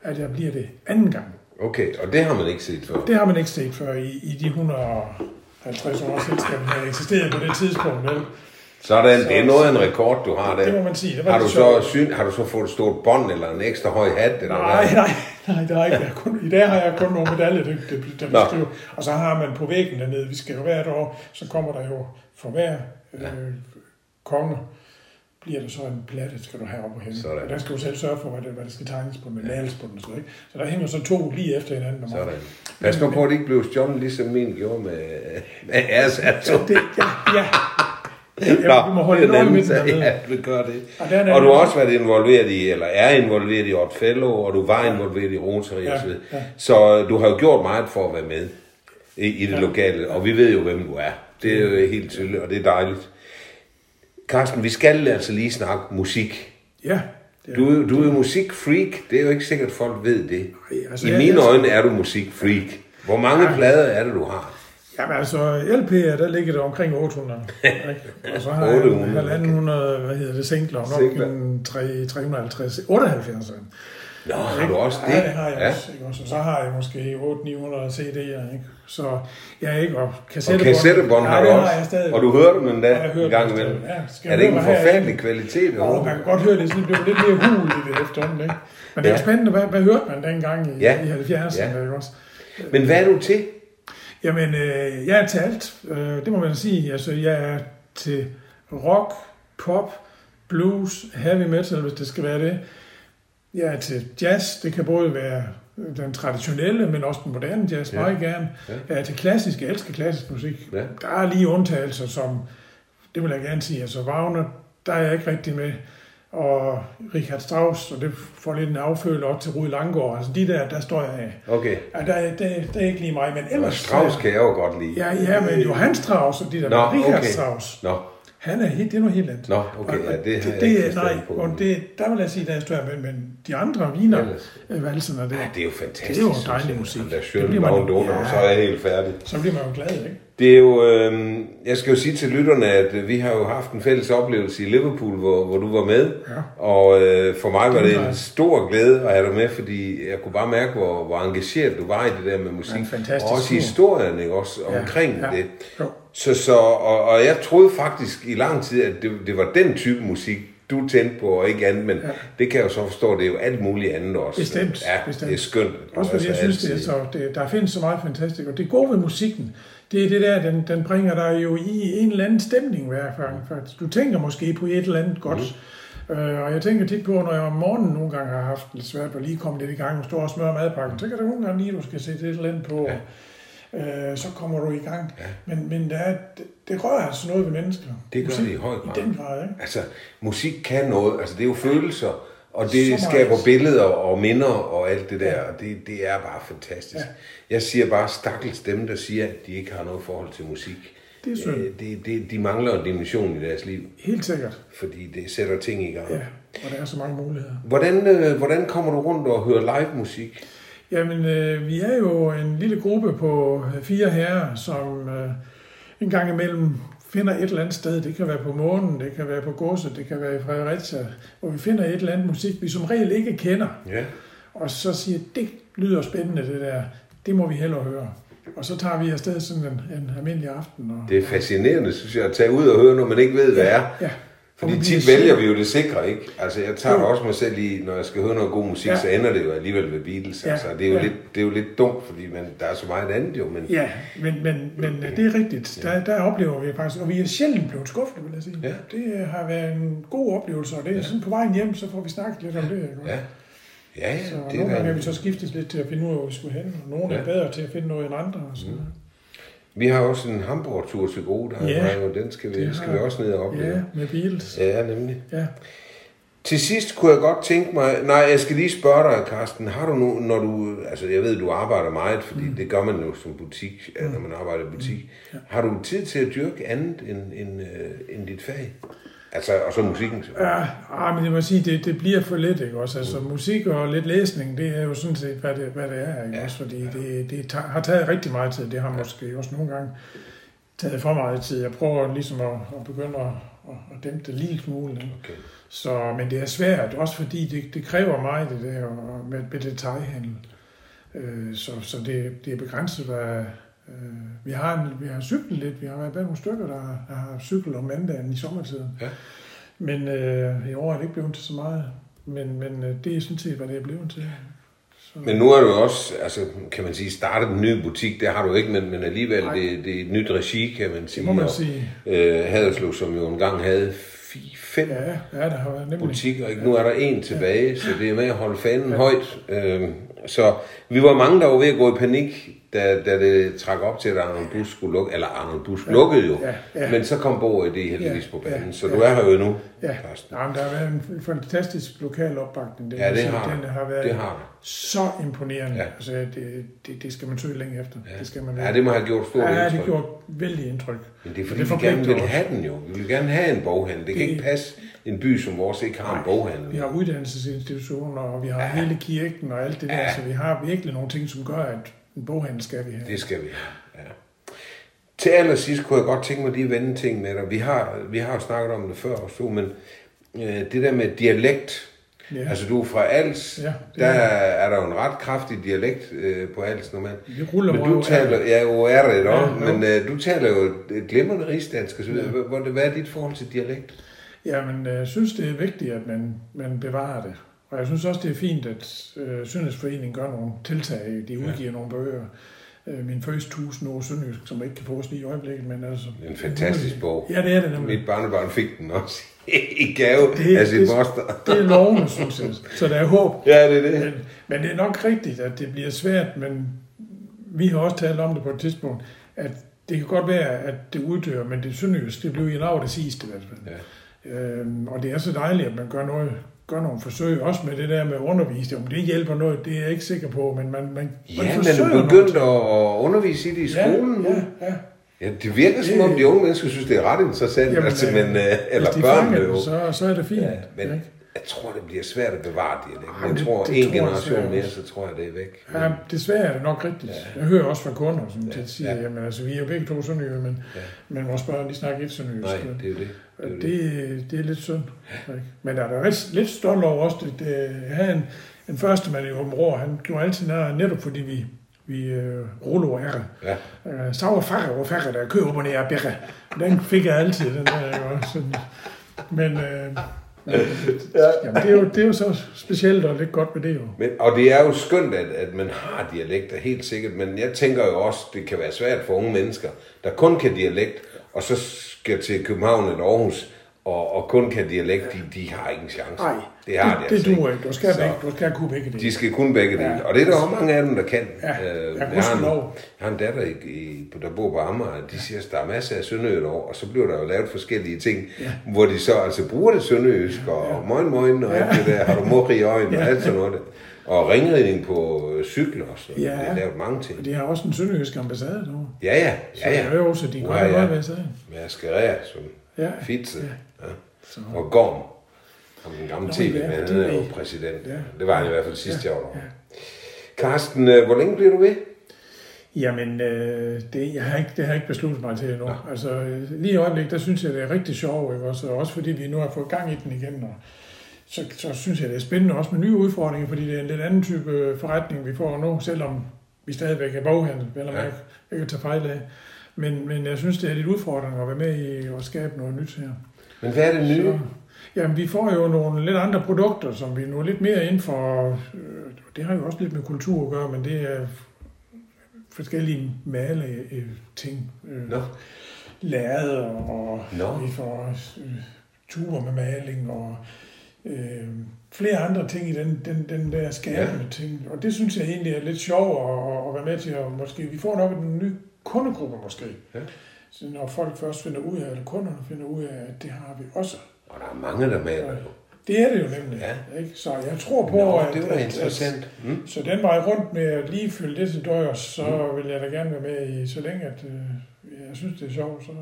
at jeg bliver det anden gang. Okay, og det har man ikke set før? Det har man ikke set før i, i de 150 år selskabet har eksisteret på det tidspunkt. Vel? Sådan, så, det er noget af en rekord, du har der. Det må man sige. Det har, du så syn, har du så fået et stort bånd eller en ekstra høj hat? Eller nej, nej, nej, det har ikke. Jeg kun, I dag har jeg kun nogle medaljer, det, det, det beskriver. Og så har man på væggen dernede, vi skal jo hvert år, så kommer der jo for hver øh, konge, bliver der så en platte, skal du have op på hende. Sådan. Og der skal du selv sørge for, hvad, det, hvad der skal tegnes på, med ja. males på den. Så, ikke? så der hænger så to lige efter hinanden. Sådan. Pas nu på, at det ikke blev stjålet, ligesom min gjorde med, med Asa. Ja, det, ja, ja, Ja, Nå, vi må holde det med den Ja, vi gør det. Og, der og du har også været involveret i, eller er involveret i Otfellow, og du var involveret i Rotary ja, ja. Så du har jo gjort meget for at være med i, i det ja. lokale, og vi ved jo, hvem du er. Det er jo helt tydeligt, og det er dejligt. Carsten, vi skal altså lige snakke musik. Ja. Du, du er jo musikfreak. Det er jo ikke sikkert, at folk ved det. Altså, I mine øjne er du musikfreak. Hvor mange ja. plader er det, du har? Jamen altså, LP'er, der ligger det omkring 800. og så har 800, jeg 1500, hvad hedder det, singler, nok en 3, 350, 78. Nå, har du også det? Ja, det har jeg ja. også, ikke? Og så har jeg måske 800-900 CD'er, ikke? Så jeg er ikke, og kassettebånd. Og kassettebånd har du også, har jeg stadig. og du hører dem endda en gang imellem. Ja, er det ikke en forfærdelig kvalitet? Og man kan godt høre det, sådan det lidt mere hul i det efterhånden, ikke? Men det er ja. spændende, hvad, hvad hørte man dengang i, ja. i 70'erne, ja. ikke også? Men hvad er du til? Jamen, øh, jeg er til alt. Øh, det må man sige. Altså, jeg er til rock, pop, blues, heavy metal, hvis det skal være det. Jeg er til jazz. Det kan både være den traditionelle, men også den moderne jazz, ja. meget gerne. Ja. Er til klassisk. Jeg elsker klassisk musik. Ja. Der er lige undtagelser, som, det vil jeg gerne sige, altså Wagner, der er jeg ikke rigtig med og Richard Strauss, og det får lidt en afføler op til Rud Langgaard. Altså de der, der står jeg af. Okay. Ja, der, der, der er ikke lige mig, men ellers... Og Strauss kan jeg jo godt lide. Ja, ja, men Johann Strauss og de der, Nå, Richard okay. Strauss. Nå. Han er helt, det er noget helt andet. Nå, okay, ja, det det, det, jeg nej, på. Og det, der vil jeg sige, der er større, men, men de andre viner, øh, valserne der, ja, det er jo fantastisk. Det er jo dejlig musik. Der det bliver man, ja, så er jeg helt færdig. Så bliver man jo glad, ikke? Det er jo, øh, jeg skal jo sige til lytterne, at vi har jo haft en fælles oplevelse i Liverpool, hvor, hvor du var med. Ja. Og øh, for mig var det en stor glæde at have dig med, fordi jeg kunne bare mærke, hvor, hvor engageret du var i det der med musik. Ja, og også historien, ikke? Også omkring ja. det. Jo. Så, så, og, og jeg troede faktisk i lang tid, at det, det var den type musik, du tændte på, og ikke andet, men ja. det kan jeg jo så forstå, det er jo alt muligt andet også. Bestemt. Ja, bestemt. det er skønt. Også fordi jeg synes, det er så, det, der findes så meget fantastisk, og det gode ved musikken, det er det der, den, den bringer dig jo i en eller anden stemning hver gang. Du tænker måske på et eller andet godt, mm. øh, og jeg tænker tit på, når jeg om morgenen nogle gange har haft lidt svært at lige komme lidt i gang og stå og smøre madpakken, så kan der nogle gange lige, du skal sætte et eller andet på. Ja øh, så kommer du i gang. Ja. Men, men der er, det, det rører altså noget ved mennesker. Det gør musik, det i høj grad. I den grad, ikke? Altså, musik kan noget. Altså, det er jo følelser, og det skaber billeder og minder og alt det der. Ja. Og det, det er bare fantastisk. Ja. Jeg siger bare stakkels dem, der siger, at de ikke har noget forhold til musik. Det er synd. Øh, det, det, de mangler en dimension i deres liv. Helt sikkert. Fordi det sætter ting i gang. Ja, og der er så mange muligheder. Hvordan, øh, hvordan kommer du rundt og hører live musik? Jamen, øh, vi er jo en lille gruppe på fire herrer, som øh, en gang imellem finder et eller andet sted. Det kan være på månen, det kan være på godset, det kan være i Fredericia, hvor vi finder et eller andet musik, vi som regel ikke kender. Ja. Og så siger, det lyder spændende det der, det må vi hellere høre. Og så tager vi afsted sådan en, en almindelig aften. Og, det er fascinerende, synes jeg, at tage ud og høre, når man ikke ved, hvad ja, er. Ja, fordi tit vælger vi jo det sikre, ikke? Altså, jeg tager også mig selv i, når jeg skal høre noget god musik, ja. så ender det jo alligevel ved Beatles. Ja. Altså, det er, jo ja. lidt, det er jo lidt dumt, fordi man, der er så meget andet jo. Men... Ja, men, men, men det er rigtigt. Der, der oplever vi faktisk, og vi er sjældent blevet skuffet, vil jeg sige. Ja. Det har været en god oplevelse, og det er ja. sådan på vejen hjem, så får vi snakket lidt om det. Ikke? Ja. Ja, ja, så det nogle gange er vi så skiftet lidt til at finde ud af, hvor vi skulle hen, og nogle ja. er bedre til at finde noget end andre. Og sådan. Mm. Vi har også en Hamburg-tur til gode, der ja, jo, den skal vi, skal vi også ned og opleve. Ja, med Beatles. Ja, nemlig. Ja. Til sidst kunne jeg godt tænke mig, nej, jeg skal lige spørge dig, Carsten, har du nu, når du, altså jeg ved, du arbejder meget, fordi mm. det gør man jo som butik, mm. når man arbejder i butik. Mm. Ja. Har du tid til at dyrke andet end, end, øh, end dit fag? Altså, og så musikken selvfølgelig. Ja, men jeg må sige, det, det bliver for lidt, ikke også? Altså, mm. musik og lidt læsning, det er jo sådan set, hvad det, hvad det er, ikke ja. også? Fordi ja. det, det tager, har taget rigtig meget tid. Det har ja. måske også nogle gange taget for meget tid. Jeg prøver ligesom at, at begynde at, at dæmpe det lige smule. Ikke? Okay. Så, men det er svært, også fordi det, det kræver meget, det der med, med detaljhandel. Øh, så så det, det er begrænset, hvad, vi, har, vi har cyklet lidt. Vi har været nogle stykker, der har, der har cyklet om mandagen i sommertiden. Ja. Men øh, i år er det ikke blevet til så meget. Men, men øh, det er sådan set, hvad det er blevet til. Så. Men nu er du også, altså, kan man sige, startet en ny butik, det har du ikke, men, men alligevel, det, det er et nyt regi, kan man sige. Det må man sige. Og, øh, Haderslev, som jo engang havde fem ja, ja, der har været butikker, ikke? nu er der en tilbage, ja. så det er med at holde fanen ja. højt. Øh, så vi var mange, der var ved at gå i panik, da, da det trak op til, at Arnold Bus skulle lukke, eller Arnold Bus ja. lukkede jo, ja. Ja. men så kom Bo det heldigvis ja. på banen, ja. så du er her jo nu, ja. Ja, der har været en fantastisk lokal opbakning. Det ja, det har, den har været det har. så imponerende. Ja. Altså, det, det, det skal man søge længe efter. Ja. Det skal man ja, det må have gjort stort ja, indtryk. Ja, det har gjort vældig indtryk. Men det er fordi, det vi gerne vil have den jo. Vi vil gerne have en boghandel. Det, det kan ikke passe en by som vores ikke har en boghandel. Vi har uddannelsesinstitutioner, og vi har ja. hele kirken og alt det ja. der, så vi har virkelig nogle ting, som gør, at en boghandel skal vi have. Det skal vi have, ja. Til allersidst kunne jeg godt tænke mig lige at vende ting med dig. Vi har, vi har jo snakket om det før også, men øh, det der med dialekt, Ja. Altså du er fra Als, ja, der er, er der jo en ret kraftig dialekt øh, på Als normalt. Vi ruller men du taler, ja, jo er det ja, men øh, du taler jo glimrende rigsdansk. Så, ja. hvad, hvad er dit forhold til dialekt? Jamen, jeg synes, det er vigtigt, at man, man bevarer det. Og jeg synes også, det er fint, at øh, Søndagsforeningen gør nogle tiltag. De udgiver ja. nogle bøger. Øh, min første tusind år Sønderjysk, som ikke kan fås lige i øjeblikket, men altså... Det er en fantastisk bog. Ja, det er det nemlig. Mit barnebarn fik den også i gave det, af sin det, moster. det er lovende, synes jeg. Så der er håb. Ja, det er det. Men, men det er nok rigtigt, at det bliver svært, men vi har også talt om det på et tidspunkt, at det kan godt være, at det uddør, men det sønderjysk, det bliver i en det sidste i hvert fald. Ja. Øhm, og det er så dejligt, at man gør noget gør nogle forsøg, også med det der med undervisning. Om det hjælper noget, det er jeg ikke sikker på, men man, man, ja, man forsøger men begyndt at undervise i det i skolen ja, nu. Ja, ja. Ja, det virker som om de unge mennesker synes, det er ret interessant, jamen, altså, men, øh, eller børn jo. Så, så er det fint. Ja, men ja. jeg tror, det bliver svært at bevare det. Ikke? Jeg tror, det, det en tror generation mere, så tror jeg, det er væk. Ja, desværre er det nok rigtigt. Ja. Jeg hører også fra kunder, som ja. siger, ja. jamen altså, vi er jo begge to sønderjyde, men, ja. men vores børn, de snakker ikke sønderjysk. Nej, det er jo det. Det, det, er lidt synd. Men der er der lidt stolt over også, det, det, jeg havde en, en første mand i Åben han gjorde altid nær, netop fordi vi, vi øh, ruller ære. Ja. Øh, så var færre og færre, der kører op og ned af. Den fik jeg altid, den der, jo, sådan. Men, øh, ja. jamen, det, er jo, det er jo så specielt og lidt godt med det jo. Men, og det er jo skønt, at, at man har dialekter, helt sikkert. Men jeg tænker jo også, det kan være svært for unge mennesker, der kun kan dialekt, og så skal til København eller Aarhus, og, og kun kan dialekt, de, de har ikke en chance. Nej, det, har det, de altså det duer ikke. Du skal, begge, du skal kunne begge dele. De skal kunne begge dele. Ja. Og det er der også mange af dem, der kan. Ja, øh, jeg, har en, jeg har en datter, i, i, der bor på Amager, de siger, at der er masser af sønderjysk over, og så bliver der jo lavet forskellige ting, ja. hvor de så altså bruger det sønderjysk, og ja. moin moin, og ja. alt det der, har du mor i øjnene, ja. og alt sådan noget. Og ringredning på øh, cykler og sådan Ja. De har lavet mange ting. Og de har også en sønderjysk ambassade nu. Ja, ja. ja, ja. Så, jo, så de gør ja, godt ved Med Askerea som ja. Fitze. Ja. Ja. Så. Og Gorm, som den gamle tv, men han er jo præsident. Ja. Det var han i hvert fald sidste ja. år. Ja. Carsten, øh, hvor længe bliver du ved? Jamen, øh, det, jeg har ikke, det har jeg ikke besluttet mig til endnu. Ja. Altså, lige i øjeblikket, der synes jeg, det er rigtig sjovt, ikke? Også, også fordi vi nu har fået gang i den igen. Og, så, så synes jeg, det er spændende også med nye udfordringer, fordi det er en lidt anden type forretning, vi får nu, selvom vi stadigvæk er boghandel, eller ja. ikke, ikke tage fejl af. Men, men jeg synes, det er lidt udfordring at være med i at skabe noget nyt her. Men hvad er det nye? Så, jamen, vi får jo nogle lidt andre produkter, som vi nu er lidt mere inden for... Øh, det har jo også lidt med kultur at gøre, men det er forskellige male øh, ting. Øh, no. Lærred, og no. vi får øh, tuber med maling, og øh, flere andre ting i den, den, den der skabende ja. ting. Og det synes jeg egentlig er lidt sjovt at, at være med til. at måske, vi får nok en ny kundegruppe måske. Ja. Så når folk først finder ud af, eller kunderne finder ud af, at det har vi også. Og der er mange, der maler jo. Det er det jo nemlig. Ja. Ikke? Så jeg tror på, Nå, at, det var at, interessant. Mm. at, så den vej rundt med at lige følge det til dørs, så mm. vil jeg da gerne være med i, så længe at øh, jeg synes, det er sjovt, så,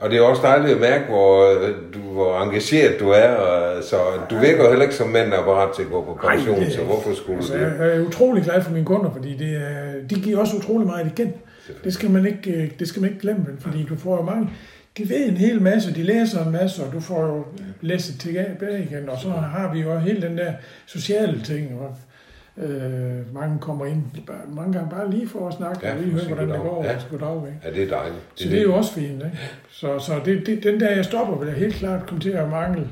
Og det er også dejligt at mærke, hvor, øh, du, hvor engageret du er, og, så du virker jo heller ikke som mand, der er parat til at gå på pension, det- så hvorfor skulle Altså, du det? jeg er utrolig glad for mine kunder, fordi det er, de giver også utrolig meget igen. Det skal man ikke, øh, det skal man ikke glemme, fordi du får jo mange, de ved en hel masse, de læser en masse, og du får jo læst tilbage igen, og så har vi jo hele den der sociale ting, og øh, mange kommer ind, bare- mange gange bare lige for at snakke, Ja, og lige høre, hvordan det går, Ja. og goddag, ikke? Ja, det er dejligt. Så det er jo også fint, ikke? Så, så det, det, den der, jeg stopper, vil jeg helt klart komme til at mangle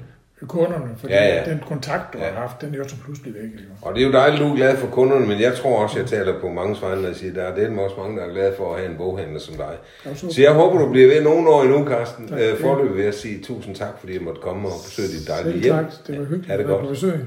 kunderne, fordi Ja, ja. den kontakt, du Ja. har haft, den er jo så pludselig væk, ikke? Og det er jo dejligt, du er glad for kunderne, men jeg tror også, jeg taler på mange vegne, når jeg siger, der er det også mange, der er glade for at have en boghandler som dig. Så- jeg håber, du bliver ved nogle år endnu, Carsten. Tak. Øh, Forløbig vil jeg sige tusind tak, fordi jeg måtte komme og besøge dit dejlige hjem. tak, det var hyggeligt Ha' det at være godt. på besøg.